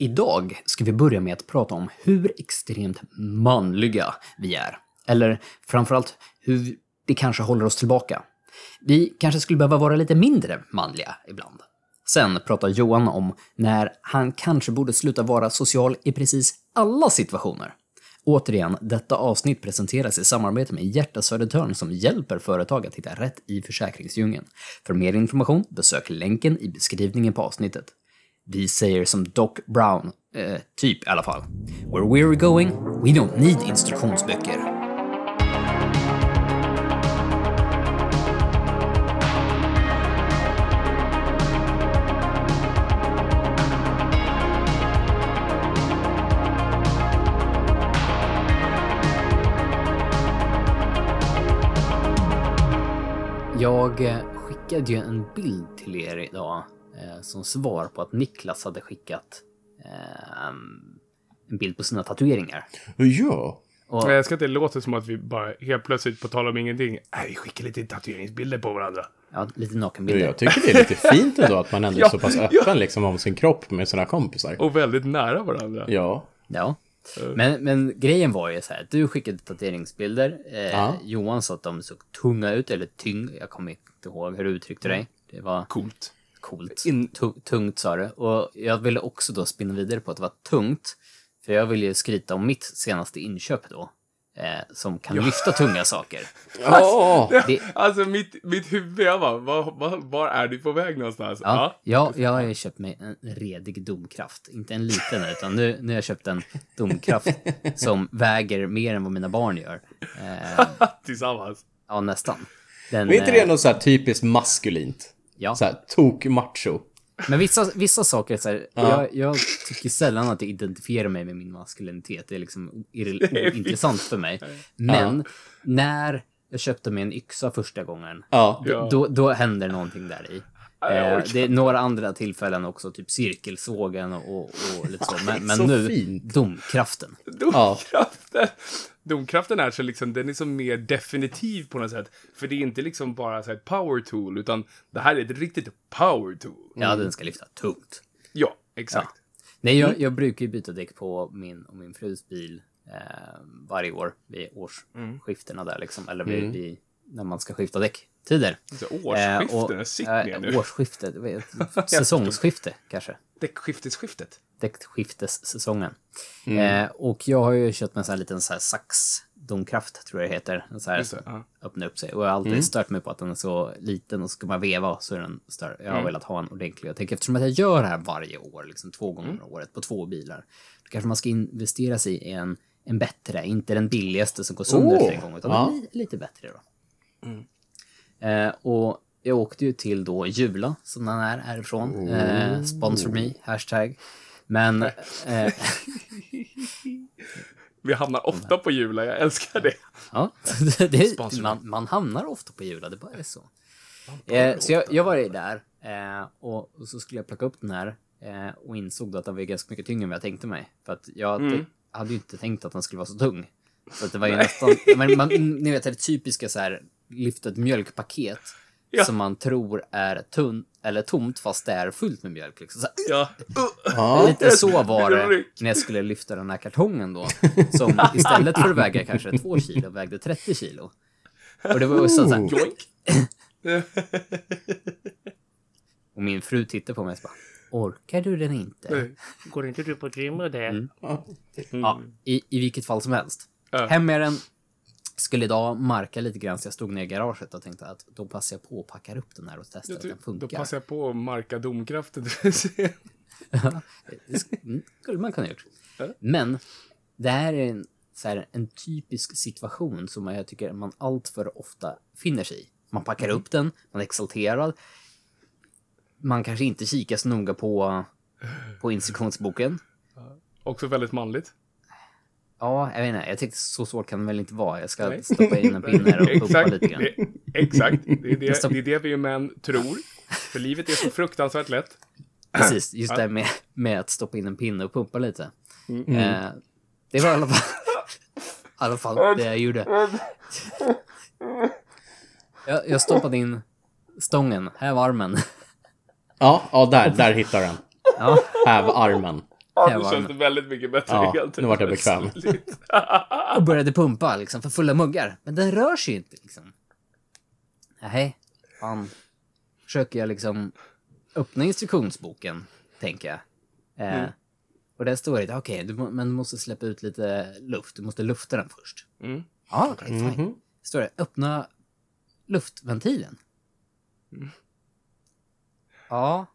Idag ska vi börja med att prata om hur extremt manliga vi är. Eller framförallt hur det kanske håller oss tillbaka. Vi kanske skulle behöva vara lite mindre manliga ibland. Sen pratar Johan om när han kanske borde sluta vara social i precis alla situationer. Återigen, detta avsnitt presenteras i samarbete med Hjärta Södertörn som hjälper företag att hitta rätt i försäkringsdjungeln. För mer information, besök länken i beskrivningen på avsnittet. Vi säger som Doc Brown, eh, typ i alla fall. Where we're going, we don't need instruktionsböcker. Jag eh, skickade ju en bild till er idag som svar på att Niklas hade skickat eh, en bild på sina tatueringar. Ja. Och, Jag ska inte låta som att vi bara helt plötsligt, på tal om ingenting, nej, vi skickar lite tatueringsbilder på varandra. ja, lite nakenbilder. jag tycker det är lite fint ändå att man ändå är Ja, så pass ja. öppen liksom om sin kropp med sina kompisar. Och väldigt nära varandra. Ja. Ja. Men, men grejen var ju så här, du skickade tatueringsbilder. Eh, Ja. Johan sa att de såg tunga ut, eller tyng. Jag kommer inte ihåg hur du uttryckte dig. Det var Coolt. Coolt. In- Tu- tungt sa du. Och jag ville också då spinna vidare på att det var tungt. För jag ville ju skryta om mitt senaste inköp då. Eh, som kan lyfta tunga saker. Ja. Det, Alltså mitt, mitt huvud, jag bara, var, var, var är du på väg någonstans? ja, jag, jag har ju köpt mig en redig domkraft. Inte en liten, utan nu, nu har jag köpt en domkraft som väger mer än vad mina barn gör. Eh, Tillsammans. ja, nästan. Den, Men är inte eh, det något så här typiskt maskulint? Ja. Så här tok-macho. Men vissa, vissa saker, så här, jag, jag tycker sällan att jag identifierar mig med min maskulinitet. Det är liksom ointressant för mig. Men när jag köpte mig en yxa första gången, Ja. Ja. då, då händer någonting där i. Ja, Eh, det är några andra tillfällen också, typ cirkelsågen och, och, och lite så. Men, men Så nu, fint. domkraften. Domkraften. Domkraften är så liksom, den är så mer definitiv på något sätt. För det är inte liksom bara så här ett power tool, utan det här är ett riktigt power tool. Ja, den ska lyfta tungt. Ja, exakt. Nej, Mm. jag, jag brukar ju byta däck på min och min frus bil eh, varje år vid årsskiftena där liksom. Eller vid, Mm. vid, när man ska skifta däcktider. Så årsskiften, Eh, sitt eh, ner nu. Årsskiftet, säsongsskifte kanske. Däckskiftesskiftet. Däckskiftessäsongen. Mm. Eh, och jag har ju köpt mig en sån här liten så här sax domkraft tror jag det heter. Så här det, ja. öppna upp sig. Och jag har Mm. alltid stört mig på att den är så liten och ska man veva så är den större. Jag har Mm. velat ha en ordentlig. Jag tänker eftersom att jag gör det här varje år, liksom två gånger Mm. om året på två bilar. Då kanske man ska investera sig i en, en bättre, inte den billigaste som går sönder efter en gång, utan ja. li, lite bättre då. Mm. Eh, och jag åkte ju till då Jula, som den är härifrån. Eh, sponsor me, hashtag. Men eh, Vi hamnar ofta på Jula, jag älskar det. Ja, det, man, man hamnar ofta på Jula, det bara är så. Eh, så jag, jag var där eh, och, och så skulle jag plocka upp den här eh, och insåg då att den var ganska mycket tyngre än vad jag tänkte mig. För att jag Mm. hade ju inte tänkt att den skulle vara så tung. Så det var ju nästan, men man, ni vet det typiska så här, lyfta ett mjölkpaket Ja. som man tror är tunn eller tomt fast det är fullt med mjölk. Liksom. Så Ja. Ja. Lite så var det när jag skulle lyfta den här kartongen då. Som istället för att väga kanske två kilo vägde 30 kilo. Och det var så, så här, Joink. och min fru tittade på mig och så bara, orkar du den inte? Går inte du på gym med det? Ja, i, i vilket fall som helst. Ja. Hem med den. Skulle idag marka lite grann så jag stod ner i garaget och tänkte att då passar jag på och packar upp den här och testar att den Då funkar. passar jag på att marka domkraften. Det mm, skulle man kunna gjort. Men det här är en, här, en typisk situation som jag tycker man allt för ofta finner sig i. Man packar upp den, man är exalterad. Man kanske inte kikar så noga på, på instruktionsboken. Också väldigt manligt. Ja, jag vet inte. Jag tänkte så svårt kan det väl inte vara. Jag ska Nej. stoppa in en pinne och pumpa Exakt, lite grann. det, exakt. Det är det, det är det vi män tror. För livet är så fruktansvärt lätt. Precis, just det med, med att stoppa in en pinne och pumpa lite. Mm. Eh, det var i alla fall, i alla fall det jag gjorde. Jag, jag stoppade in stången, här var armen. Ja, ja där, där hittar den. Ja, Häv armen. Ja, nu känns det väldigt mycket bättre. Ja, helt nu vart jag bekväm. och började pumpa liksom för fulla muggar. Men den rör sig ju inte liksom. Nej, fan. Försöker jag liksom öppna instruktionsboken, tänker jag. Eh, Och där står det, okej, du må- men du måste släppa ut lite luft. Du måste lufta den först. Mm. Ja, okej, fine. Mhm. Står det, öppna luftventilen. Ja.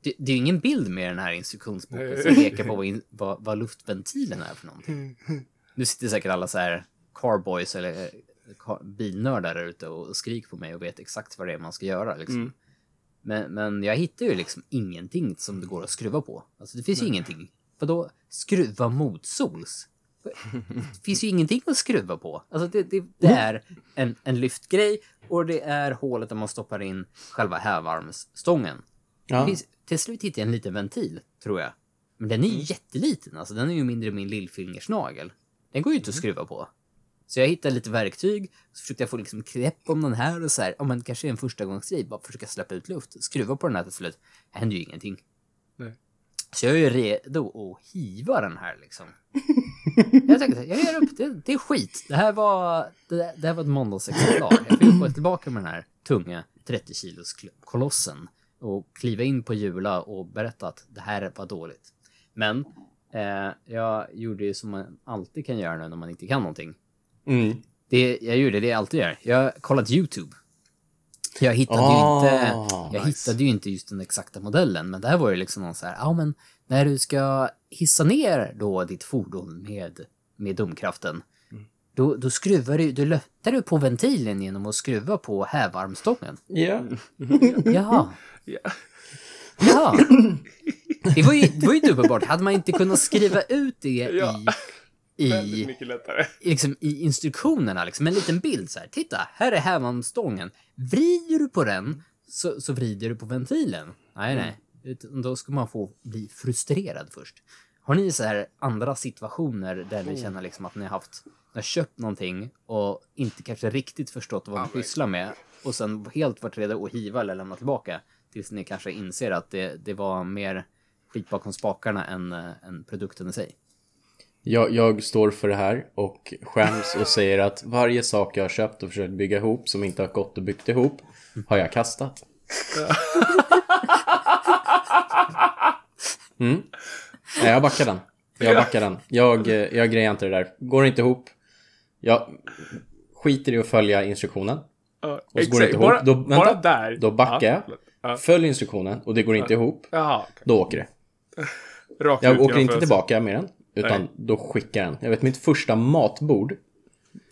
Det, det är ju ingen bild med den här instruktionsboken som pekar på vad, in, vad, vad luftventilen är för någonting. Nu sitter säkert alla så här carboys eller eh, car, bilnördar där ute och skriker på mig och vet exakt vad det är man ska göra. Liksom. Mm. Men, men jag hittar ju liksom ingenting som det går att skruva på. Alltså det finns ju ingenting. Vadå skruva motsols? Det finns ju ingenting att skruva på. Alltså det, det, det är en, en lyftgrej och det är hålet där man stoppar in själva hävarmsstången. Ja. finns, till slut hittade jag en liten ventil, tror jag. Men den är ju jätteliten, alltså den är ju mindre än min lillfingersnagel. Den går ju inte att skruva på. Så jag hittade lite verktyg, så försökte jag få liksom grepp om den här och så här, ja men kanske är en första gångsgrej, bara försöka släppa ut luft, skruva på den här till slut. Det händer ju ingenting. Nej. Så jag är ju redo att hiva den här liksom. jag tänkte, jag gör upp, det, det är skit. Det här var, det, det här var ett måndagsexemplar. Jag fick gå tillbaka med den här tunga 30 kilos kolossen och kliva in på Jula och berätta att det här var dåligt. Men eh, jag gjorde ju som man alltid kan göra nu när man inte kan någonting. Mm. Det, jag gjorde det jag alltid gör. Jag kollat YouTube. Jag hittade Ah, ju inte, jag nice. hittade ju inte just den exakta modellen, men där var det liksom någon så här, ja men när du ska hissa ner då ditt fordon med, med domkraften, då, då skruvar du, då lättar du på ventilen genom att skruva på hävarmstången. Ja. Jaha. Ja. Ja. Det var ju, det var ju uppenbart. Hade man inte kunnat skriva ut det Ja. i, i, mycket lättare. liksom, i instruktionerna, liksom, en liten bild så här. Titta, här är hävarmstången. Vrider du på den så, så vrider du på ventilen. Nej, nej. Utan Då ska man få bli frustrerad först. Har ni så här andra situationer där ni känner liksom att ni har haft, ni har köpt någonting och inte kanske riktigt förstått vad ni pysslar med och sen helt varit redo att hiva eller lämna tillbaka tills ni kanske inser att det, det var mer skit bakom spakarna än, äh, än produkten i sig. Jag, jag står för det här och skäms och säger att varje sak jag har köpt och försökt bygga ihop som inte har gått och byggt ihop har jag kastat. Mm. Nej, jag backar den. Jag backar den. Jag, eh, jag grejar inte det där. Går inte ihop. Jag skiter i att följa instruktionen. Ja, Och så går det exakt. inte bara, ihop. Då, vänta, bara där. Då backar Ja, jag. Ja. Följ instruktionen och det går inte ihop. Jaha, okej. Då åker det. Rakt Jag ut åker inte tillbaka med den. Utan Nej. då skickar den. Jag vet mitt första matbord.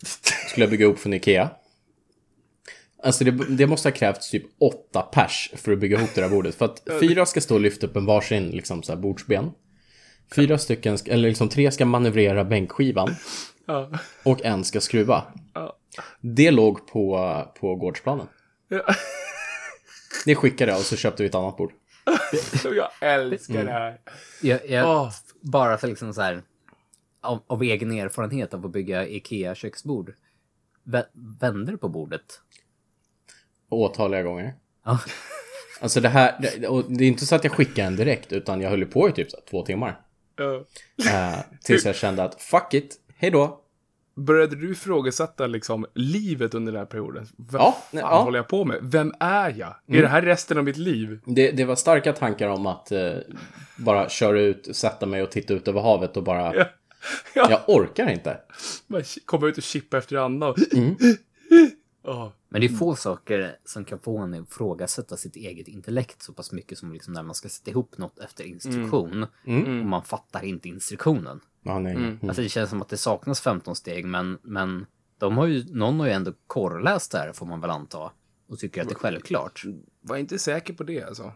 Skulle jag bygga ihop från Ikea. Alltså det, det måste ha krävts typ åtta pers för att bygga ihop det där bordet. För att fyra ska stå och lyfta upp en varsin liksom, så här, bordsben. Fyra stycken, eller liksom tre ska manövrera bänkskivan. Ja. Och en ska skruva. Ja. Det låg på, på gårdsplanen. Ja. Det skickade jag och så köpte vi ett annat bord. Jag älskar Mm. det här. Jag, jag, Åh. Bara för liksom så här, av, av egen erfarenhet av att bygga IKEA-köksbord. Vä- vänder på bordet. Åtaliga gånger. Ja. Alltså det här, det, och det är inte så att jag skickade en direkt, utan jag höll på i typ så två timmar. Eh, tills jag kände att fuck it, hej då. Började du ifrågasätta liksom livet under den här perioden? Vad Ja, fan ja. håller jag på med? Vem är jag? Mm. Är det här resten av mitt liv? Det, det var starka tankar om att eh, bara köra ut, sätta mig och titta ut över havet och bara, Ja. Ja. jag orkar inte. Komma ut och chippa efter Anna och... Mm. Men det är få saker som kan få en att ifrågasätta sitt eget intellekt så pass mycket som liksom när man ska sätta ihop något efter instruktion Mm. och man fattar inte instruktionen. Ja, nej. Mm. Alltså det känns som att det saknas 15 steg men, men de har ju, någon har ju ändå korrläst det här får man väl anta och tycker att det är självklart. Var inte säker på det alltså.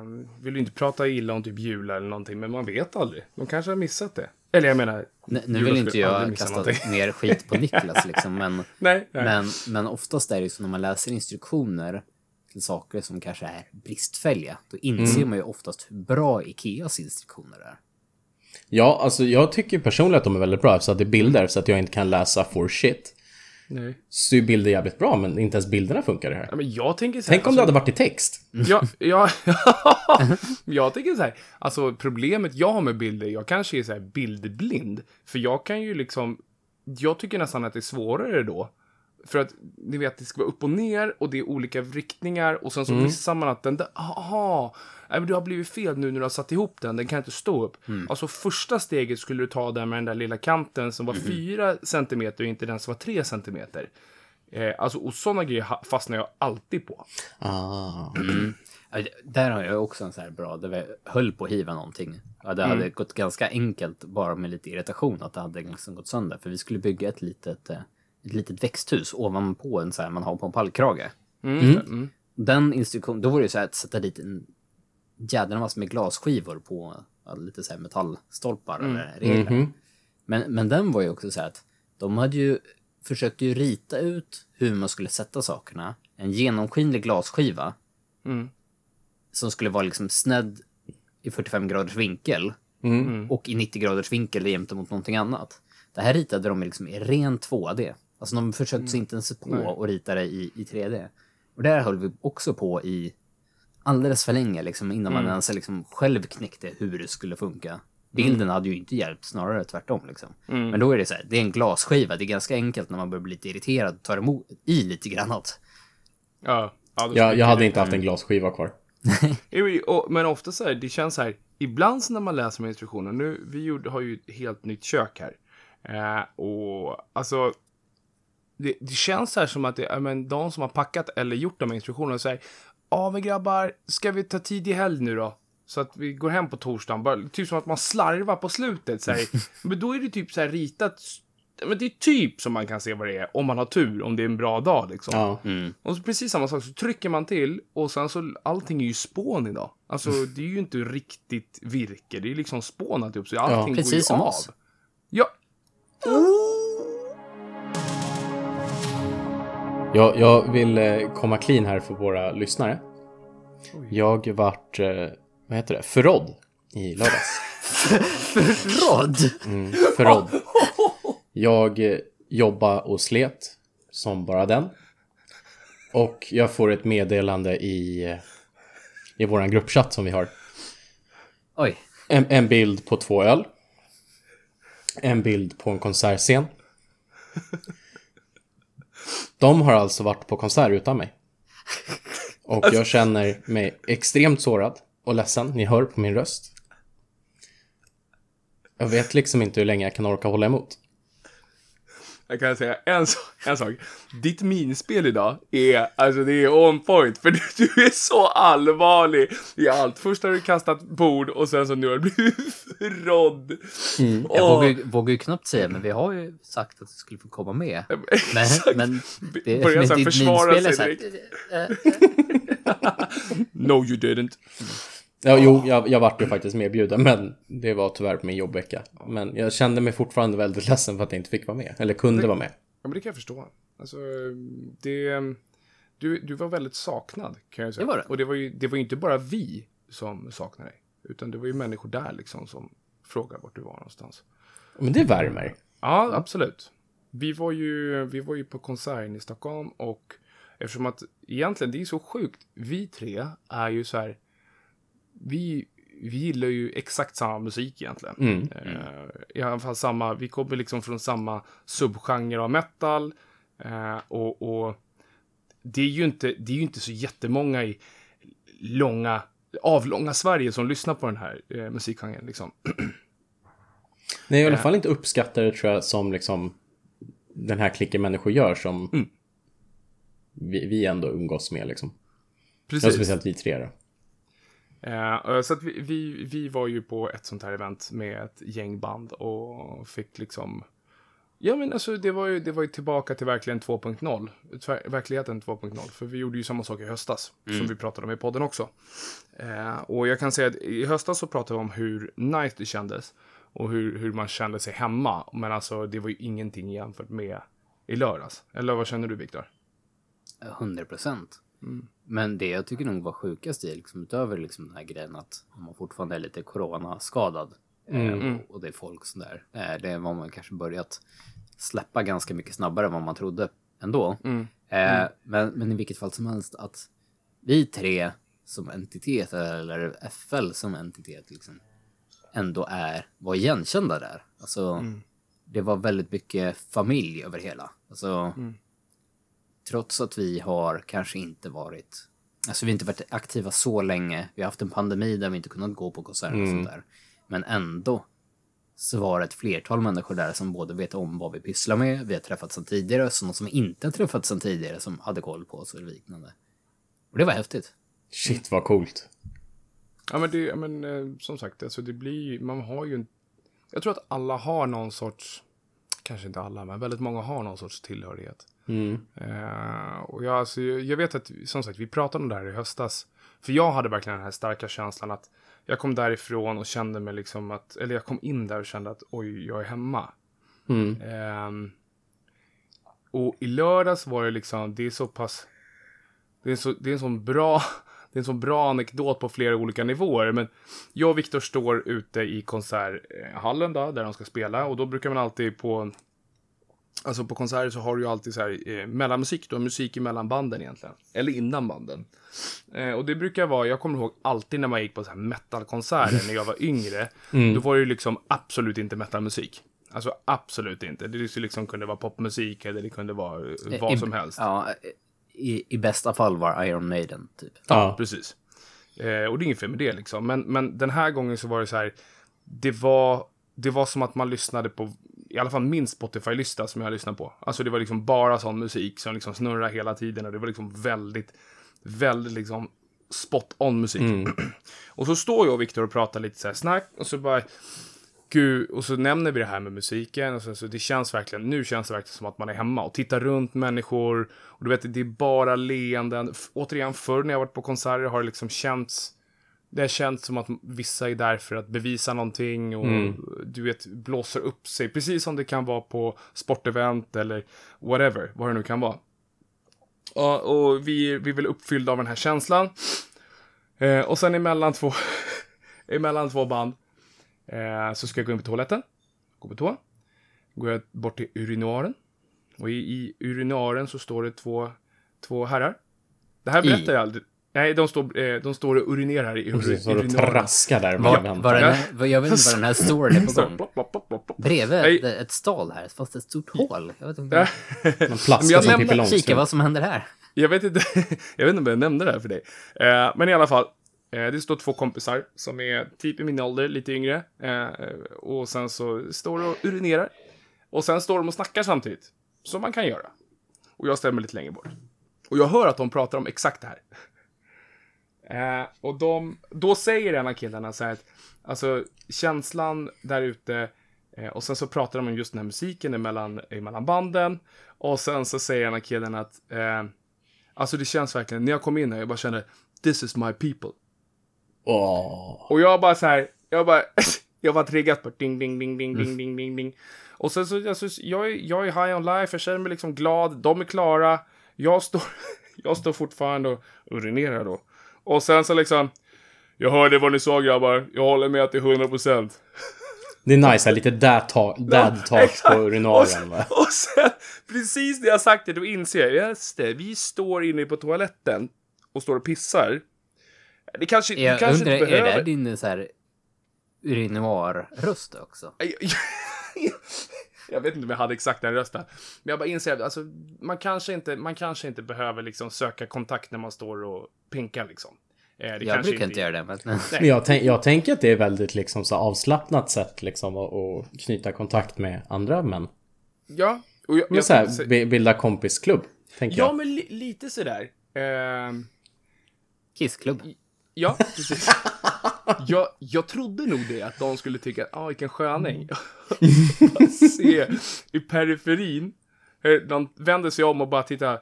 Um, vill inte prata illa om typ jula eller någonting, men man vet aldrig. De kanske har missat det. Eller jag menar... Nu, nu vill inte jag kasta någonting. mer skit på Niklas liksom, men, Nej, nej. men, men oftast är det ju så när man läser instruktioner till saker som kanske är bristfälliga, då inser Mm. man ju oftast hur bra Ikeas instruktioner är. Ja, alltså jag tycker personligen att de är väldigt bra så att det är bilder så att jag inte kan läsa for shit. Nej. så är bilder jävligt bra, men inte ens bilderna funkar i det här. Ja, men jag tänker så här, Tänk om det hade varit i text. Ja, ja, jag tänker så här, alltså problemet jag har med bilder, jag kanske är så här bildblind. För jag kan ju liksom, jag tycker nästan att det är svårare då. För att, ni vet, det ska vara upp och ner och det är olika riktningar och sen så missar man att den där, aha, nej, men du har blivit fel nu när du har satt ihop den, den kan inte stå upp. Alltså första steget skulle du ta där med den där lilla kanten som var fyra centimeter och inte den som var tre centimeter. Eh, alltså, och sådana grejer fastnar jag alltid på. Ah. Ja, det- Där har jag också en så här bra, där vi höll på att hiva någonting. Ja, det hade gått ganska enkelt bara med lite irritation att det hade liksom gått sönder. För vi skulle bygga ett litet, eh, ett litet växthus ovanpå en så här man har på en pallkrage. Mm. Den instruktion, då var det ju så här att sätta dit en jädra massa med glasskivor på lite så här metallstolpar eller regler. Men, men den var ju också så här att de hade ju försökt ju rita ut hur man skulle sätta sakerna. En genomskinlig glasskiva Mm. som skulle vara liksom snedd i 45 graders vinkel och i 90 graders vinkel jämte mot någonting annat. Det här ritade de liksom i ren 2D. Alltså de försökte sig inte ens på att rita det i, i 3D. Och där höll vi också på i alldeles för länge liksom, innan man ens liksom själv knäckte hur det skulle funka. Bilden hade ju inte hjälpt, snarare tvärtom. Liksom. Men då är det så här, det är en glasskiva, det är ganska enkelt när man börjar bli lite irriterad och tar emot i lite grannat. Ja, ja, Jag, jag hade inte haft en glasskiva kvar. Men ofta så här, det känns så här, ibland så när man läser med instruktioner, nu, vi gjorde, har ju ett helt nytt kök här. Eh, och alltså, det, det känns här som att det, ja, men de som har packat eller gjort de här instruktionerna säger, ja men grabbar, ska vi ta tid i helg nu då? Så att vi går hem på torsdagen, bara, typ som att man slarvar på slutet. Så här. Men då är det typ så här ritat, men det är typ som man kan se vad det är, om man har tur, om det är en bra dag liksom. Ja. Och så precis samma sak, så trycker man till och sen så allting är ju spån idag. Alltså det är ju inte riktigt virke, det är liksom spånat upp så allting går ju precis som av. oss. Ja. Jag, jag vill eh, komma clean här för våra lyssnare. Jag vart, eh, vad heter det, förrådd i lördags. Råd! Mm, förrådd. Jag eh, jobbade och slet som bara den. Och jag får ett meddelande i, i vår gruppchatt som vi har. Oj. En, en bild på två öl. En bild på en konsertscen. De har alltså varit på konsert utan mig. Och jag känner mig extremt sårad och ledsen. Ni hör på min röst. Jag vet liksom inte hur länge jag kan orka hålla emot. Jag kan säga en, sak- en sak. Ditt minspel idag är, alltså det är on point. För du, du är så allvarlig i allt. Först har du kastat bord och sen så nu har du blivit förrådd. Jag Åh. vågar, ju- vågar ju knappt säga, men vi har ju sagt att du skulle få komma med. Men, Exakt. men det, Börjar men ditt minspel är så här. No you didn't. Ja, jo, jag, jag vart ju faktiskt medbjuden, men det var tyvärr på min jobbvecka. Men jag kände mig fortfarande väldigt ledsen för att jag inte fick vara med, eller kunde vara med. Ja, men det kan jag förstå. Alltså, det... Du, du var väldigt saknad, kan jag säga. Det var det. Och det var ju, det var inte bara vi som saknade dig. Utan det var ju människor där liksom som frågade vart du var någonstans. Men det värmer. Ja, absolut. Vi var ju, vi var ju på konserten i Stockholm och eftersom att egentligen, det är så sjukt. Vi tre är ju så här, vi, vi gillar ju exakt samma musik egentligen. Mm. Eh, I alla fall samma, vi kommer liksom från samma subgenre av metal. Eh, och, och det är ju inte, det är ju inte så jättemånga i långa, avlånga Sverige som lyssnar på den här eh, musikgenren liksom. Nej, i alla fall inte uppskattar det tror jag som liksom den här klicken människor gör som vi, vi ändå umgås med liksom. Ja, speciellt vi tre då. Eh, så vi, vi, vi var ju på ett sånt här event med ett gäng band och fick liksom... Ja men alltså det var ju, det var ju tillbaka till verkligen 2.0. Tver- Verkligheten 2.0. För vi gjorde ju samma sak i höstas. Som vi pratade om i podden också. Eh, och jag kan säga att i höstas så pratade vi om hur nice det kändes. Och hur, hur man kände sig hemma. Men alltså det var ju ingenting jämfört med i lördags. Eller vad känner du Viktor? 100 procent. Men det jag tycker nog var sjukast i, liksom, utöver liksom den här grejen att man fortfarande är lite coronaskadad eh, och det är folk sådär. Eh, det var man kanske börjat släppa ganska mycket snabbare än vad man trodde ändå. Eh, men, men i vilket fall som helst att vi tre som entitet eller FL som entitet liksom ändå är, var igenkända där. Alltså, det var väldigt mycket familj över hela. Alltså, trots att vi har kanske inte varit, alltså vi har inte varit aktiva så länge. Vi har haft en pandemi där vi inte kunnat gå på konserter och sånt där. Men ändå så var det ett flertal människor där som både vet om vad vi pysslar med, vi har träffats sedan tidigare, sådana som inte har träffats sedan tidigare som hade koll på oss och liknande. Och det var häftigt. Shit vad coolt. Ja, men, det, ja, men eh, som sagt, alltså det blir ju- man har ju en... Jag tror att alla har någon sorts, kanske inte alla, men väldigt många har någon sorts tillhörighet. Eh, och jag, alltså, jag vet att, som sagt, vi pratade om det här i höstas. För jag hade verkligen den här starka känslan att jag kom därifrån och kände mig liksom att, eller jag kom in där och kände att oj, jag är hemma. Ehm, och i lördags var det liksom, det är så pass, det är, så, det är en sån bra, det är en sån bra anekdot på flera olika nivåer. Men jag och Viktor står ute i konserthallen då, där de ska spela och då brukar man alltid på Alltså på konserter så har du ju alltid så här eh, mellanmusik, du har musik emellan banden egentligen. Eller innan banden. Eh, och det brukar vara, jag kommer ihåg alltid när man gick på så här metalkonserter när jag var yngre. Då var det ju liksom absolut inte metalmusik. Alltså absolut inte. Det skulle liksom kunde vara popmusik eller det kunde vara eh, vad I, som helst. Ja, i, i bästa fall var Iron Maiden, typ. Ja. Precis. Eh, och det är inget fel med det liksom. Men, men den här gången så var det så här. Det var, det var som att man lyssnade på, i alla fall min Spotify-lista som jag lyssnade på. Alltså det var liksom bara sån musik som liksom snurrade hela tiden och det var liksom väldigt, väldigt liksom spot on musik. och så står jag och Viktor och pratar lite så här snack och så bara, gud, och så nämner vi det här med musiken och så, så det känns verkligen, nu känns det verkligen som att man är hemma och tittar runt människor och du vet, det är bara leenden. F- återigen, förr när jag varit på konserter har det liksom känts, det har känts som att vissa är där för att bevisa någonting och du vet, blåser upp sig, precis som det kan vara på sportevent eller whatever, vad det nu kan vara. Ja, och vi, vi är väl uppfyllda av den här känslan. Eh, och sen emellan två, emellan två band eh, så ska jag gå in på toaletten. Gå på toa. Går jag bort till urinoaren. Och i, i urinoaren så står det två, två herrar. Det här I? berättar jag aldrig. Nej, de står, eh, de står och urinerar i ur, Precis, så du urinoaren. traskar där Var, var den här, vad- jag vet inte vad den här storyn är på gång. Bredvid Nej. ett, ett stall här, fast ett stort hål. Jag vet inte. Plaskar jag som nämner- Pippi Kika vad som händer här. Jag vet inte, jag vet inte om jag nämnde det här för dig. Eh, men i alla fall, eh, det står två kompisar som är typ i min ålder, lite yngre. Eh, och sen så står de och urinerar. Och sen står de och snackar samtidigt. Som man kan göra. Och jag ställer mig lite längre bort. Och jag hör att de pratar om exakt det här. Eh, och de, då säger en av killarna så här att, alltså känslan där ute, eh, och sen så pratar de om just den här musiken emellan, emellan banden. Och sen så säger en av killarna att, eh, alltså det känns verkligen, när jag kom in här, jag bara kände, this is my people. Åh. Och jag bara så här, jag bara, jag var triggat på ding, ding, ding, ding, ding, ding, ding, ding. Och sen så, alltså, jag, är, jag är high on life, jag känner mig liksom glad, de är klara, jag står, jag står fortfarande och urinerar då. Och sen så liksom, jag hörde vad ni sa grabbar, jag håller med är 100%. Det är nice, här, lite dad talk, dad talk på Och urinaren va? och sen, precis när jag sagt det, då inser jag, just det, vi står inne på toaletten och står och pissar. Det kanske, det Jag kanske undrar, inte är det behöver... där din så här urinoir-röst också? jag vet inte om jag hade exakt den rösten. Men jag bara inser att alltså, man, kanske inte, man kanske inte behöver liksom söka kontakt när man står och pinkar liksom. Eh, det Jag kanske brukar inte göra det, men... Men jag, tänk, jag tänker att det är väldigt liksom så avslappnat sätt liksom att att knyta kontakt med andra män. Ja, och jag, Men jag så här, bi- bilda kompisklubb, tänker ja jag. men li, lite sådär. Ehm, Kissklubb. ja, precis. jag, jag trodde nog det, att de skulle tycka att, ah, vilken sköning. Bara se i periferin, de vänder sig om och bara tittar,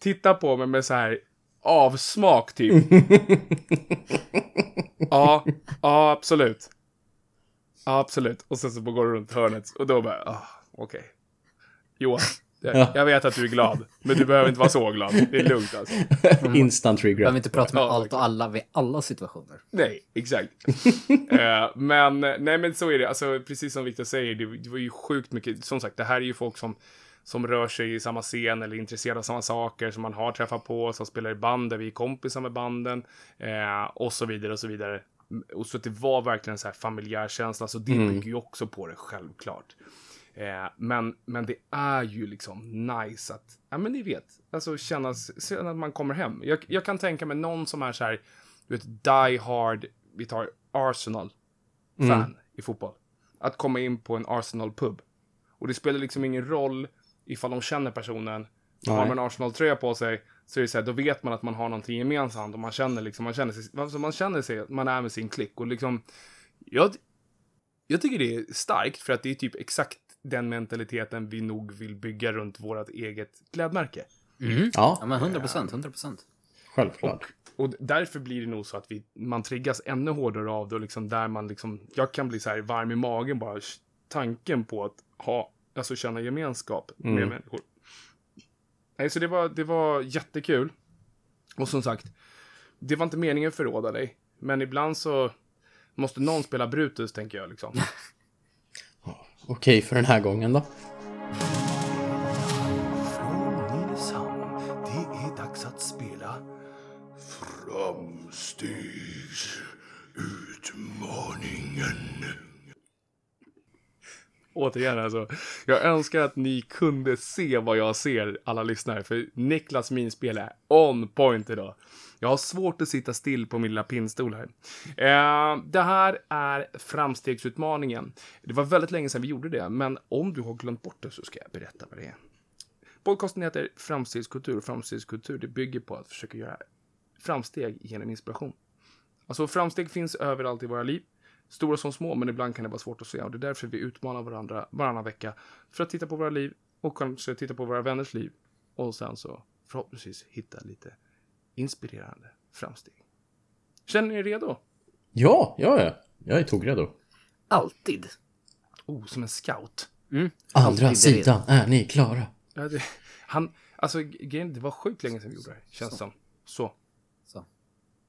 tittar på mig med så här avsmak typ. ja, ja absolut. Ja, absolut. Och sen så går det runt hörnet och då bara, ah, okej. Johan, jag, jag vet att du är glad, men du behöver inte vara så glad. Det är lugnt alltså. Instant Behöver regret. inte prata med Ja, allt och alla vid alla situationer. Nej, exakt. Eh, men, nej men så är det. Alltså, precis som Victor säger, det, det var ju sjukt mycket. Som sagt, det här är ju folk som, som rör sig i samma scen eller är intresserade av samma saker som man har träffat på, som spelar i band där vi är kompisar med banden eh, och så vidare och så vidare. Och så att det var verkligen så här familjär känsla, så det bygger ju också på det självklart. Eh, men, men det är ju liksom nice att, ja men ni vet, alltså känna, känna att man kommer hem. Jag, jag kan tänka mig någon som är så här, du vet, die hard, vi tar Arsenal-fan i fotboll. Att komma in på en Arsenal-pub. Och det spelar liksom ingen roll ifall de känner personen. Har Nej. man en Arsenal-tröja på sig så är det så här, då vet man att man har någonting gemensamt och man känner liksom, man känner sig, alltså man känner sig, att man är med sin klick och liksom, jag, jag tycker det är starkt för att det är typ exakt den mentaliteten vi nog vill bygga runt vårt eget klädmärke. Mm. Ja, Ja, men 100 procent, 100 procent. självklart. Och därför blir det nog så att vi, man triggas ännu hårdare av det och liksom där man liksom, jag kan bli så här varm i magen bara tanken på att ha, alltså känna gemenskap med människor. Nej, så det var, det var jättekul. Och som sagt, det var inte meningen att förråda dig, men ibland så måste någon spela Brutus, tänker jag liksom. Okej för den här gången då. Från Nynäshamn, det är dags att spela Framstegsutmaningen. Återigen alltså, jag önskar att ni kunde se vad jag ser, alla lyssnare, för Niklas minspel är on point idag. Jag har svårt att sitta still på min lilla pinnstol här. Eh, det här är framstegsutmaningen. Det var väldigt länge sedan vi gjorde det, men om du har glömt bort det så ska jag berätta vad det är. Podcasten heter Framstegskultur och framstegskultur det bygger på att försöka göra framsteg genom inspiration. Alltså framsteg finns överallt i våra liv. Stora som små, men ibland kan det vara svårt att se. Och det är därför vi utmanar varandra varannan vecka. För att titta på våra liv och kanske titta på våra vänners liv. Och sen så förhoppningsvis hitta lite inspirerande framsteg. Känner ni er redo? Ja, ja, ja. Jag är togredo. Alltid. Oh, som en scout. Mm. Andra Alltid beredd. sidan, är ni klara? Ja, det, han, alltså grejen, det var sjukt länge sedan vi gjorde det känns som. Så. Så.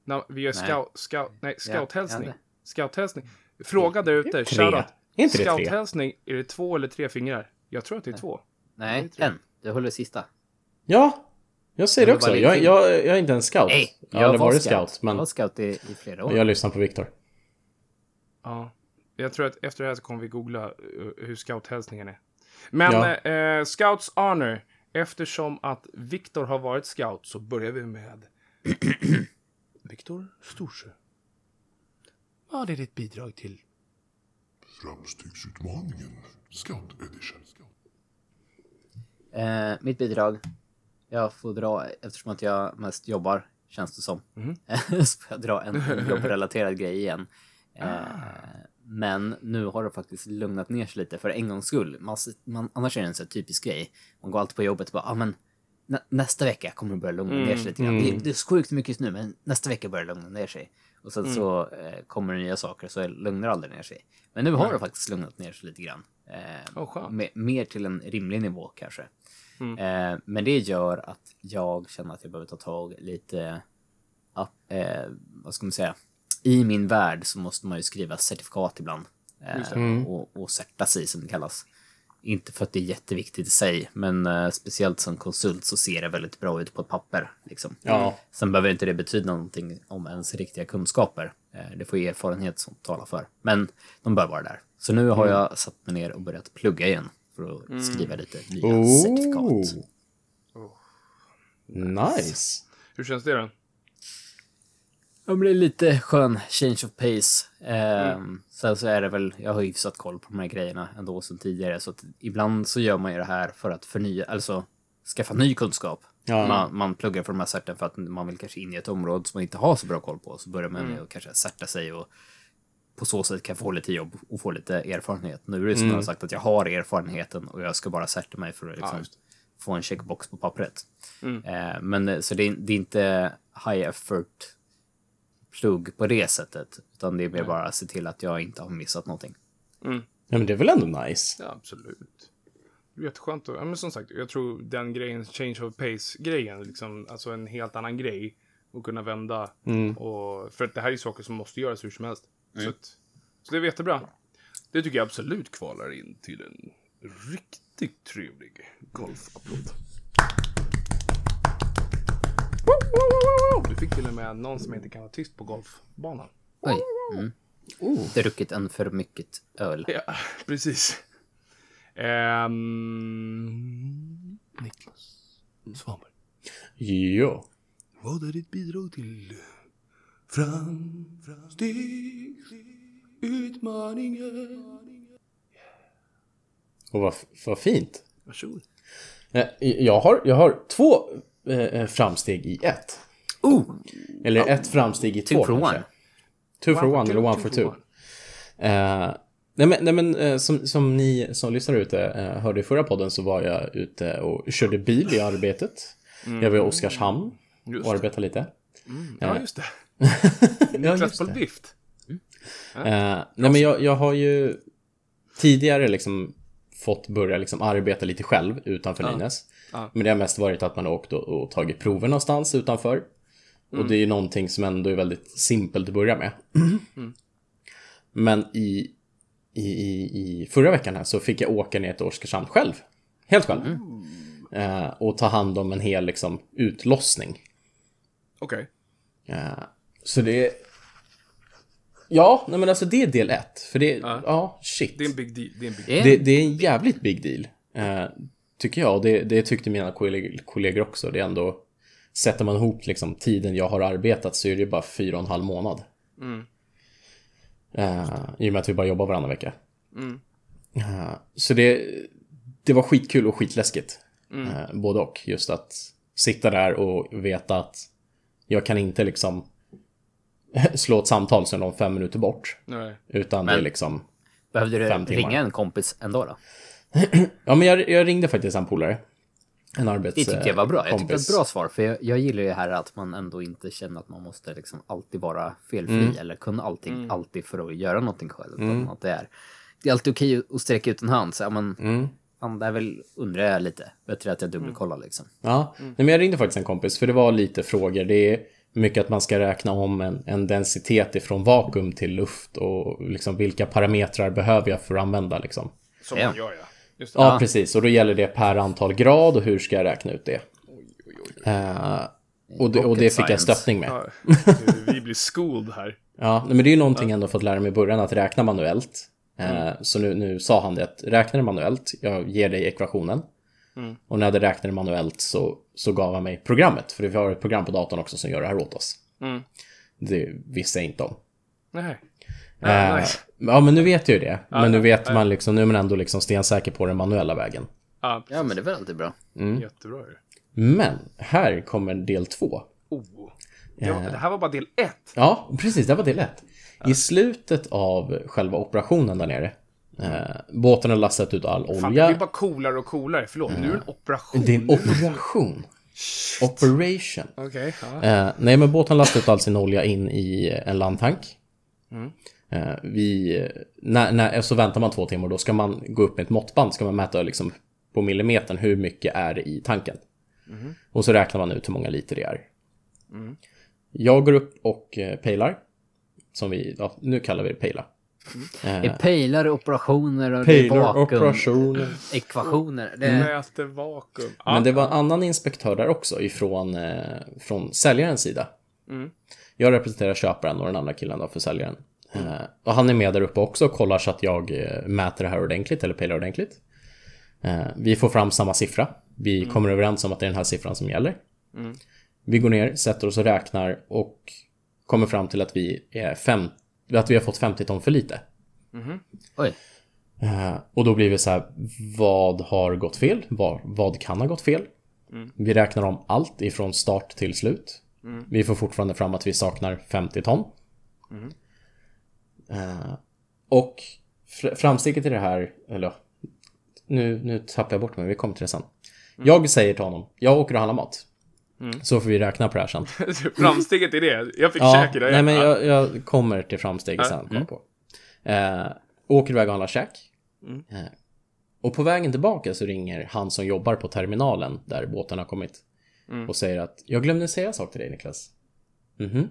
Nej, vi gör Nej. scout, scout, nej, Ja, scouthälsning. ja, Scouthälsning. Fråga där ute, shoutout. Scouthälsning, är det två eller tre fingrar? Jag tror att det är två. Nej, Det tror jag. en. Du håller sista. Ja, jag säger det också. Jag, jag, jag är inte en scout. Nej, jag har aldrig var varit scout, men Jag var scout i, i flera år. jag lyssnar på Viktor. Ja. Jag tror att efter det här så kommer vi googla eh, hur scouthälsningen är. Men Ja. eh, Scouts Honor, eftersom att Viktor har varit scout så börjar vi med Viktor Storsjö. Vad är ditt bidrag till Framstegsutmaningen Scout Edition. Eh, mitt bidrag. Jag får dra, eftersom att jag mest jobbar, känns det som. så får jag dra en, en jobbrelaterad grej igen. Eh, Men nu har det faktiskt lugnat ner sig lite för en gångs skull. Man, man, annars är det en så här typisk grej. Man går alltid på jobbet och bara, ah, men nä, nästa vecka kommer det börja lugna ner sig lite grann. Det, det är sjukt mycket just nu, men nästa vecka börjar det lugna ner sig. Och sen så eh, kommer det nya saker så lugnar aldrig ner sig. Men nu har det faktiskt lugnat ner sig lite grann. Eh, Åh, skönt. me- mer till en rimlig nivå kanske. Eh, men det gör att jag känner att jag behöver ta tag lite, eh, vad ska man säga, i min värld så måste man ju skriva certifikat ibland. Eh, och, och certa sig som det kallas. Inte för att det är jätteviktigt i sig, men eh, speciellt som konsult så ser det väldigt bra ut på ett papper. Liksom. Ja. Sen behöver inte det betyda någonting om ens riktiga kunskaper. Eh, det får erfarenhet som talar för. Men de bör vara där. Så nu har jag satt mig ner och börjat plugga igen för att skriva lite nya Oh. certifikat. Nice. Hur känns det då? Det blir lite skön change of pace. Ehm, Sen så är det väl, jag har hyfsat koll på de här grejerna ändå sedan tidigare. Så att ibland så gör man ju det här för att förnya, alltså skaffa ny kunskap. Ja. Man, man pluggar för de här certen för att man vill kanske in i ett område som man inte har så bra koll på. Så börjar man med att kanske certa sig och på så sätt kan få lite jobb och få lite erfarenhet. Nu är det som jag har sagt att jag har erfarenheten och jag ska bara certa mig för att liksom just få en checkbox på pappret. Eh, men eh, så det är, det är inte high effort plugg på det sättet. Utan det är mer bara att se till att jag inte har missat någonting. Ja, men det är väl ändå nice? Ja, absolut. Det är jätteskönt. att- Ja, men som sagt, jag tror den grejen, change of pace-grejen, liksom, alltså en helt annan grej. Och kunna vända. Och, för att det här är saker som måste göras hur som helst. Så, att, så det är jättebra. Det tycker jag absolut kvalar in till en riktigt trevlig golfapplåd. Du fick till och med någon som inte kan vara tyst på golfbanan. Oj. Mm. Druckit en för mycket öl. Ja, precis. Ehm, Niklas Svanberg. Ja. Vad är ditt bidrag till framsteg, utmaningar? Och vad, vad fint. Varsågod. Eh, Jag har, jag har två eh, framsteg i ett. Oh! Eller ett framsteg i två Two for kanske. one. Two for One one two, eller one two for two. one. Eh, nej men, nej, men eh, som, som ni som lyssnar ute eh, hörde i förra podden så var jag ute och körde bil i arbetet. Jag var i Oskarshamn Mm. Just och det. arbetade lite. Ja, just det. Ja, Niklas just på det. drift. Eh, nej men jag, jag har ju tidigare liksom fått börja liksom arbeta lite själv utanför Nynäs. Ja. Men det har mest varit att man har åkt och, och tagit prover någonstans utanför. Och det är ju någonting som ändå är väldigt simpelt att börja med. Men i, i, i, förra veckan här så fick jag åka ner till Oskarshamn själv. Helt själv. Eh, och ta hand om en hel liksom, utlossning. Okej. Eh, så det. Ja, nej men alltså det är del ett. För det, Ja. ja, shit. Det är en big deal. Det är en big är Det, det är en jävligt big deal. Eh, tycker jag. Och det, det tyckte mina kollegor, kollegor också. Det är ändå... Sätter man ihop liksom tiden jag har arbetat så är det bara fyra och en halv månad. Eh, I och med att vi bara jobbar varannan vecka. Eh, så det, det var skitkul och skitläskigt. Eh, både och. Just att sitta där och veta att jag kan inte liksom slå ett samtal som är de fem minuter bort. Nej. Utan det är Men- liksom... Behövde du Fem timmar. ringa en kompis ändå då? Ja, men jag, jag ringde faktiskt en polare. En arbets... Det tyckte jag var bra. Jag tyckte det var kompis. ett bra svar. För jag, jag gillar ju det här att man ändå inte känner att man måste liksom alltid vara felfri Mm. eller kunna allting alltid för att göra någonting själv. Utan att det är, det är alltid okej att sträcka ut en hand. Så, ja, men, Mm. fan, där väl undrar jag lite. Bättre att jag dubbelkollar liksom. Ja, Nej, men jag ringde faktiskt en kompis för det var lite frågor. Det är mycket att man ska räkna om en, en densitet ifrån vakuum till luft och liksom vilka parametrar behöver jag för att använda liksom. Som Ja. man gör, ja. Just det. Ja, precis. Och då gäller det per antal grad och hur ska jag räkna ut det? Eh, och, det och det fick jag science. stöttning med. Ja, vi blir schooled här. Ja, men det är ju någonting jag ändå fått lära mig i början, att räkna manuellt. Eh, Så nu, nu sa han det, att räknar manuellt, jag ger dig ekvationen. Och när det räknade manuellt så, så gav han mig programmet, för vi har ett program på datorn också som gör det här åt oss. Mm. Det visste jag inte om. Nej. Eh, Ja, nice. Ja, men nu vet jag ju det. men nu ja, vet man liksom, nu är man ändå liksom stensäker på den manuella vägen. Ja, Ja, men det är väl alltid bra. Mm. jättebra ju. Men här kommer del två. Oh. Det, var, det här var bara del ett. Ja, precis, det var del ett. I slutet av själva operationen där nere, eh, båten har lastat ut all Fan, olja. det blir bara coolare och coolare. Förlåt, nu är det en operation. Det är en operation. Operation. Okej, ja. Eh, nej, men båten lastar ut all sin olja in i en landtank. Mm. Eh, vi, när, när, så väntar man två timmar, då ska man gå upp med ett måttband, ska man mäta liksom på millimetern hur mycket är det i tanken. Mm. Och så räknar man ut hur många liter det är. Jag går upp och eh, pejlar. Som vi, ja, nu kallar vi det pejla. Det är pejlar, operationer och det är Pejlar, vakuum, operationer. ekvationer. Det, Mäter vakuum. Ja. Men det var en annan inspektör där också ifrån eh, från säljarens sida. Jag representerar köparen och den andra killen då för säljaren. Eh, och han är med där uppe också och kollar så att jag eh, mäter det här ordentligt eller pejlar ordentligt. Eh, vi får fram samma siffra. Vi kommer överens om att det är den här siffran som gäller. Vi går ner, sätter oss och räknar och kommer fram till att vi, är fem, att vi har fått 50 ton för lite. oj. Eh, och då blir vi så här, vad har gått fel? Vad, vad kan ha gått fel? Vi räknar om allt ifrån start till slut. Vi får fortfarande fram att vi saknar 50 ton. Eh, och fr- framsteget i det här, eller nu, nu tappar jag bort mig, vi kommer till det sen. Jag säger till honom, jag åker och handlar mat. Så får vi räkna på det här sen. Framsteget i det. Jag fick Ja, käk i det. nej men Ja. jag, jag kommer till framsteget sen. Kolla på. Eh, åker iväg och handlar käk. Eh, och på vägen tillbaka så ringer han som jobbar på terminalen där båten har kommit. Och säger att jag glömde säga en sak till dig Niklas. Mhm.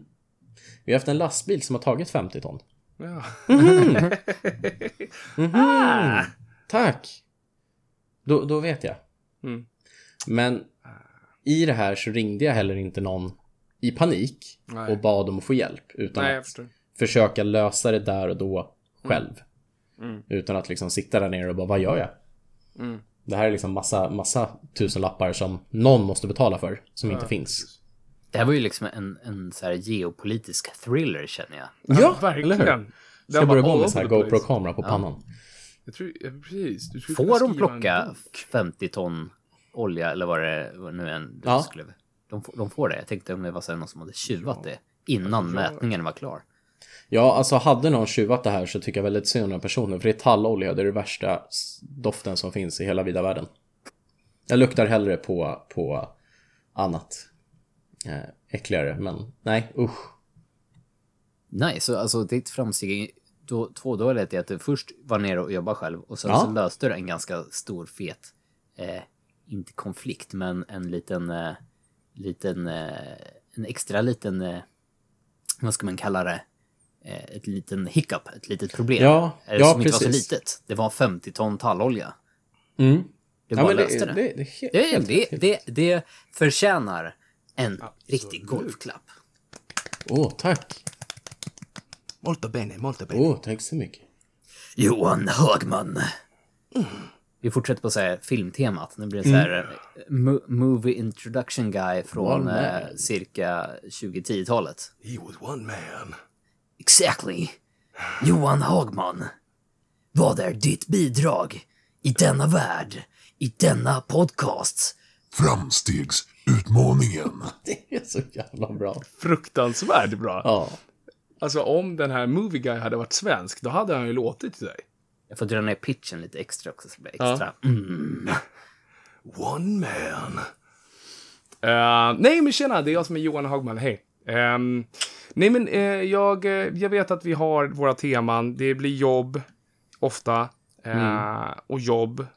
Vi har haft en lastbil som har tagit 50 ton. Ja. Tack! Då, då vet jag. Mm. Men i det här så ringde jag heller inte någon i panik Nej. och bad om att få hjälp. Utan Nej, att försöka lösa det där och då själv. Mm. Utan att liksom sitta där nere och bara, vad gör jag? Mm. Det här är liksom massa, massa tusen lappar som någon måste betala för, som inte finns. Det här var ju liksom en, en så här geopolitisk thriller känner jag. Ja, verkligen. eller hur? Ska jag börja all med så här. GoPro-kamera på pannan? Jag tror, ja, precis. Får de plocka bok. 50 ton olja eller vad det nu än Ja. skulle... De, får- de får det. Jag tänkte om det var så någon som hade tjuvat det innan mätningen var klar. Ja, alltså hade någon tjuvat det här så tycker jag väldigt synd om personen. För det är tallolja, det är det värsta doften som finns i hela vida världen. Jag luktar hellre på, på annat. Eh, äckligare, men nej, usch. Nej, så alltså ditt framsteg är då, två dåligt är att du först var nere och jobbade själv och sen Ja. så löste du en ganska stor fet, eh, inte konflikt, men en liten, eh, liten, eh, en extra liten, eh, vad ska man kalla det? Eh, ett liten hiccup, ett litet problem. Ja, eh, ja, som inte var så precis. litet. Det var 50 ton tallolja. Mm. Du Ja, bara det, löste det, det. det, det är helt, Det, helt det, det, det förtjänar en riktig golfklapp. Åh, tack. Molto bene, molto bene. Åh, tack så mycket. Johan Högman. Vi fortsätter på så här filmtemat. Nu blir det så här eh, mo- movie introduction guy från eh, cirka 2010-talet. He was one man. Exactly. Johan Hagman. Vad är ditt bidrag i denna värld, i denna podcast? Framstegsutmaningen. Det är så jävla bra. Fruktansvärt bra. Ja. Alltså om den här Movie Guy hade varit svensk, då hade han ju låtit till dig. Jag får dra ner pitchen lite extra också, så det blir extra. Mm. One man. Eh, nej, men tjena, det är jag som är Johan Hagman. Hej. Ehm, nej, men eh, jag, eh, jag vet att vi har våra teman. Det blir jobb, ofta. eh, Och jobb.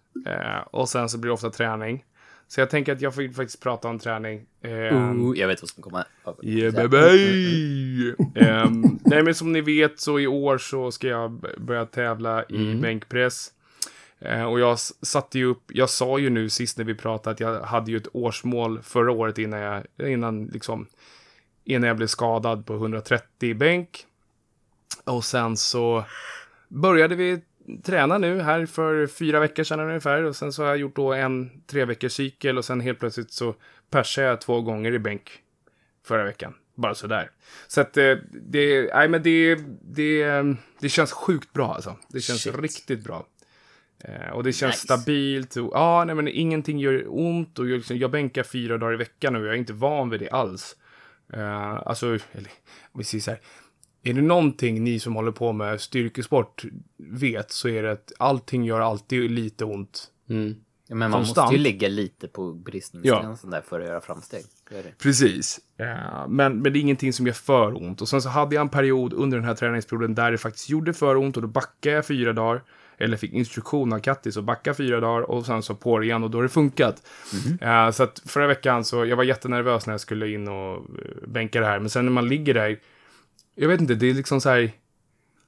och sen så blir det ofta träning. Så jag tänker att jag får faktiskt prata om träning. Ehm, Oh, jag vet vad som kommer. Yeah baby! Ehm, nej men som ni vet så i år så ska jag börja tävla i bänkpress. Eh, och jag satte ju upp, jag sa ju nu sist när vi pratade att jag hade ju ett årsmål förra året innan jag, innan liksom, innan jag blev skadad på 130 bänk. Och sen så började vi träna nu här för fyra veckor sedan ungefär. Och sen så har jag gjort då en tre veckors cykel och sen helt plötsligt så persade jag två gånger i bänk förra veckan. Bara sådär. Så att eh, det, nej men det, det, det känns sjukt bra alltså. Det känns Shit. riktigt bra. Eh, och det känns Nice. stabilt. Och, ja, nej men ingenting gör ont. Och jag, liksom, jag bänkar fyra dagar i veckan och jag är inte van vid det alls. Eh, alltså, eller om vi säger så här. Är det någonting ni som håller på med styrkesport vet så är det att allting gör alltid lite ont. Mm. Ja, men man Konstant. måste ju ligga lite på bristningsgränsen där för att göra framsteg. Det är det. Precis. Eh, men, men det är ingenting som gör för ont. Och sen så hade jag en period under den här träningsperioden där det faktiskt gjorde för ont och då backade jag fyra dagar. Eller fick instruktion av Kattis att backa fyra dagar och sen så på det igen och då har det funkat. Eh, så att förra veckan så, jag var jättenervös när jag skulle in och eh, bänka det här. Men sen när man ligger där, jag vet inte, det är liksom så här,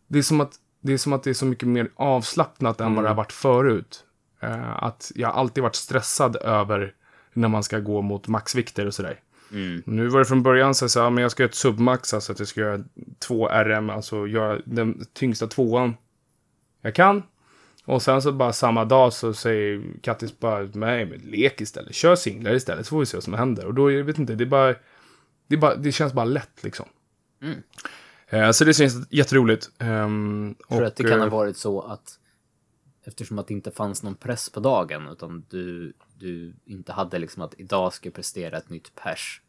det är som att det är, som att det är så mycket mer avslappnat än vad det har varit förut. Eh, att jag alltid varit stressad över när man ska gå mot maxvikter och sådär. Nu var det från början så men jag ska göra ett submax, alltså att jag ska göra två RM, alltså göra den tyngsta tvåan jag kan. Och sen så bara samma dag så säger Kattis bara, nej men lek istället, kör singlar istället så får vi se vad som händer. Och då, jag vet inte, det är bara, det, är bara, det känns bara lätt liksom. Eh, så det känns jätteroligt. Um, tror att det kan ha eh, varit så att eftersom att det inte fanns någon press på dagen utan du, du inte hade liksom att idag ska jag prestera ett nytt pers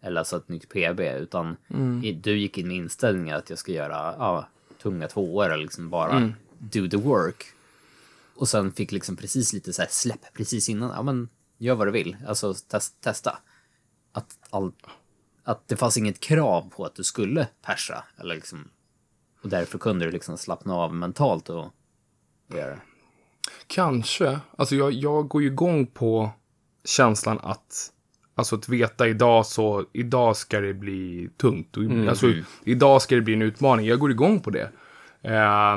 eller alltså ett nytt PB utan i, du gick in med inställningen att jag ska göra ja, tunga tvåor eller liksom bara do the work. Och sen fick liksom precis lite så här släpp precis innan, ja men gör vad du vill, alltså test, testa. Att, all, att det fanns inget krav på att du skulle persa eller liksom och därför kunde du liksom slappna av mentalt och, göra det. Kanske. Alltså jag, jag går ju igång på känslan att Alltså att veta idag så, idag ska det bli tungt. Och, Alltså, idag ska det bli en utmaning. Jag går igång på det. Eh,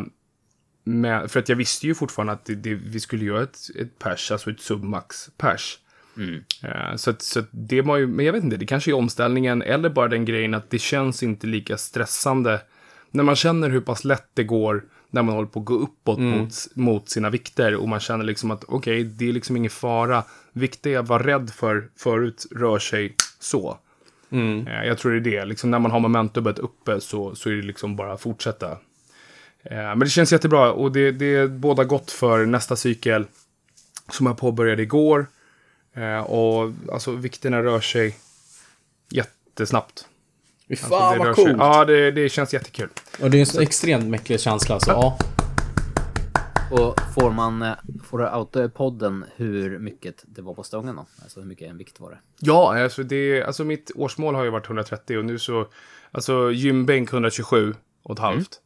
Men, för att jag visste ju fortfarande att det, det, vi skulle göra ett, ett pers, alltså ett submax pers. Eh, så att, så att det var ju, men jag vet inte, det kanske är omställningen eller bara den grejen att det känns inte lika stressande när man känner hur pass lätt det går när man håller på att gå uppåt mot, mot sina vikter och man känner liksom att okej, det är liksom ingen fara. Vikter jag var rädd för förut rör sig så. Eh, Jag tror det är det, liksom när man har momentumet uppe så, så är det liksom bara att fortsätta. Eh, Men det känns jättebra och det, det är båda gott för nästa cykel som jag påbörjade igår. Eh, Och alltså vikterna rör sig jättesnabbt. Fy Alltså, fan det rör vad sig- coolt! Ja, det, det känns jättekul. Och det är en så extremt mäcklig känsla, så ja. Och får man, eh, får du outa i podden hur mycket det var på stången då? Alltså hur mycket en vikt var det? Ja, alltså, det, alltså mitt årsmål har ju varit 130 och nu så, alltså gymbänk 127 och ett halvt.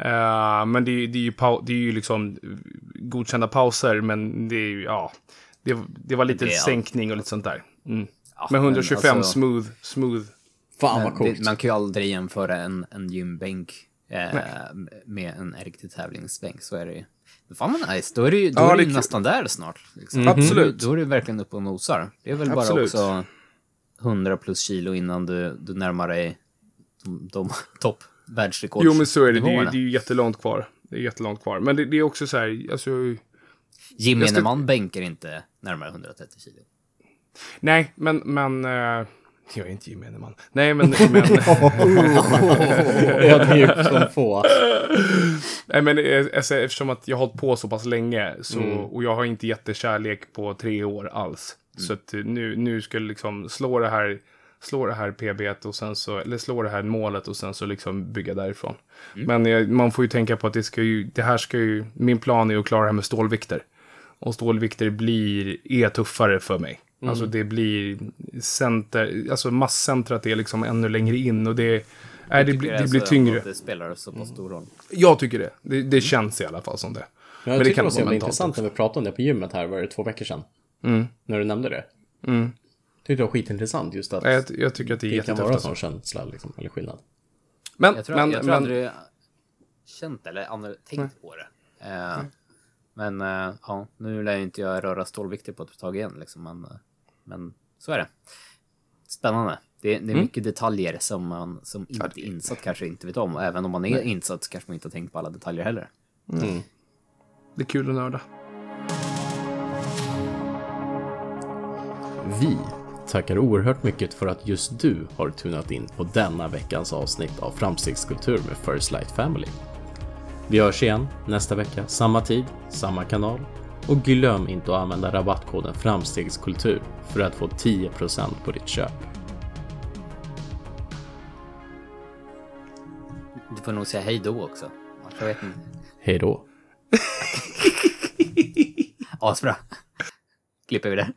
Eh, men det, det, är ju det är ju liksom godkända pauser, men det är ju, ja, det, det var lite Det sänkning och lite sånt där. Mm. Ja, Men 125 alltså, smooth, smooth. Fan vad coolt. det, man kan ju aldrig jämföra en, en gymbänk eh, med en riktig tävlingsbänk, så är det ju. Fan vad nice, då är det ju, då Ja, är det nästan där snart. Liksom. Absolut. Då är du verkligen uppe och nosar. Det är väl bara Absolut. också 100 plus kilo innan du, du närmar dig de, de topp världsrekords Jo, men så är det. Det är, ju- det är ju jättelångt kvar. Det är jättelångt kvar. Men det, det är också så här, alltså, Gemene ska- man bänkar inte närmare 130 kilo. nej, men, men, eh, jag är inte gemene man. Nej, men, men Ödmjuk som få. Nej, men eh, alltså, eftersom att jag har hållit på så pass länge så, Mm. och jag har inte jättekärlek på tre år alls. Mm. Så att eh, nu, nu ska jag liksom slå det här, slå det här PB och sen så, eller slå det här målet och sen så liksom bygga därifrån. Mm. Men eh, man får ju tänka på att det ska ju, det här ska ju, min plan är att klara det här med stålvikter. Och stålvikter blir, är tuffare för mig. Mm. Alltså det blir center, alltså masscentrat är liksom ännu längre in och det, nej, det, blir, är det blir så tyngre. att Det spelar så pass stor roll. Jag tycker det. Det, det känns i alla fall som det. Jag Men det tyckte det kan var så jävla intressant också. när vi pratade om det på gymmet här, var det två veckor sedan? Mm. När du nämnde det. Mm. Tyckte det var skitintressant just att Nej, Jag, jag tycker att det är det kan vara en Alltså. sån känsla, liksom, eller skillnad. Men, Jag tror, men, jag tror men aldrig känt eller tänkt på det. Eh, men eh, ja, nu lär ju inte jag röra stålvikter på ett tag igen liksom, men, eh, men så är det. Spännande. Det, det är Mm. mycket detaljer som man som inte är insatt kanske inte vet om. Och även om man är insatt så kanske man inte har tänkt på alla detaljer heller. det är kul att nörda. Vi tackar oerhört mycket för att just du har tunat in på denna veckans avsnitt av Framstegskultur med First Light Family. Vi hörs igen nästa vecka, samma tid, samma kanal. Och glöm inte att använda rabattkoden Framstegskultur för att få 10% på ditt köp. Du får nog säga hej då också. Jag vet inte. Hej då! Asbra. Klipper vi det.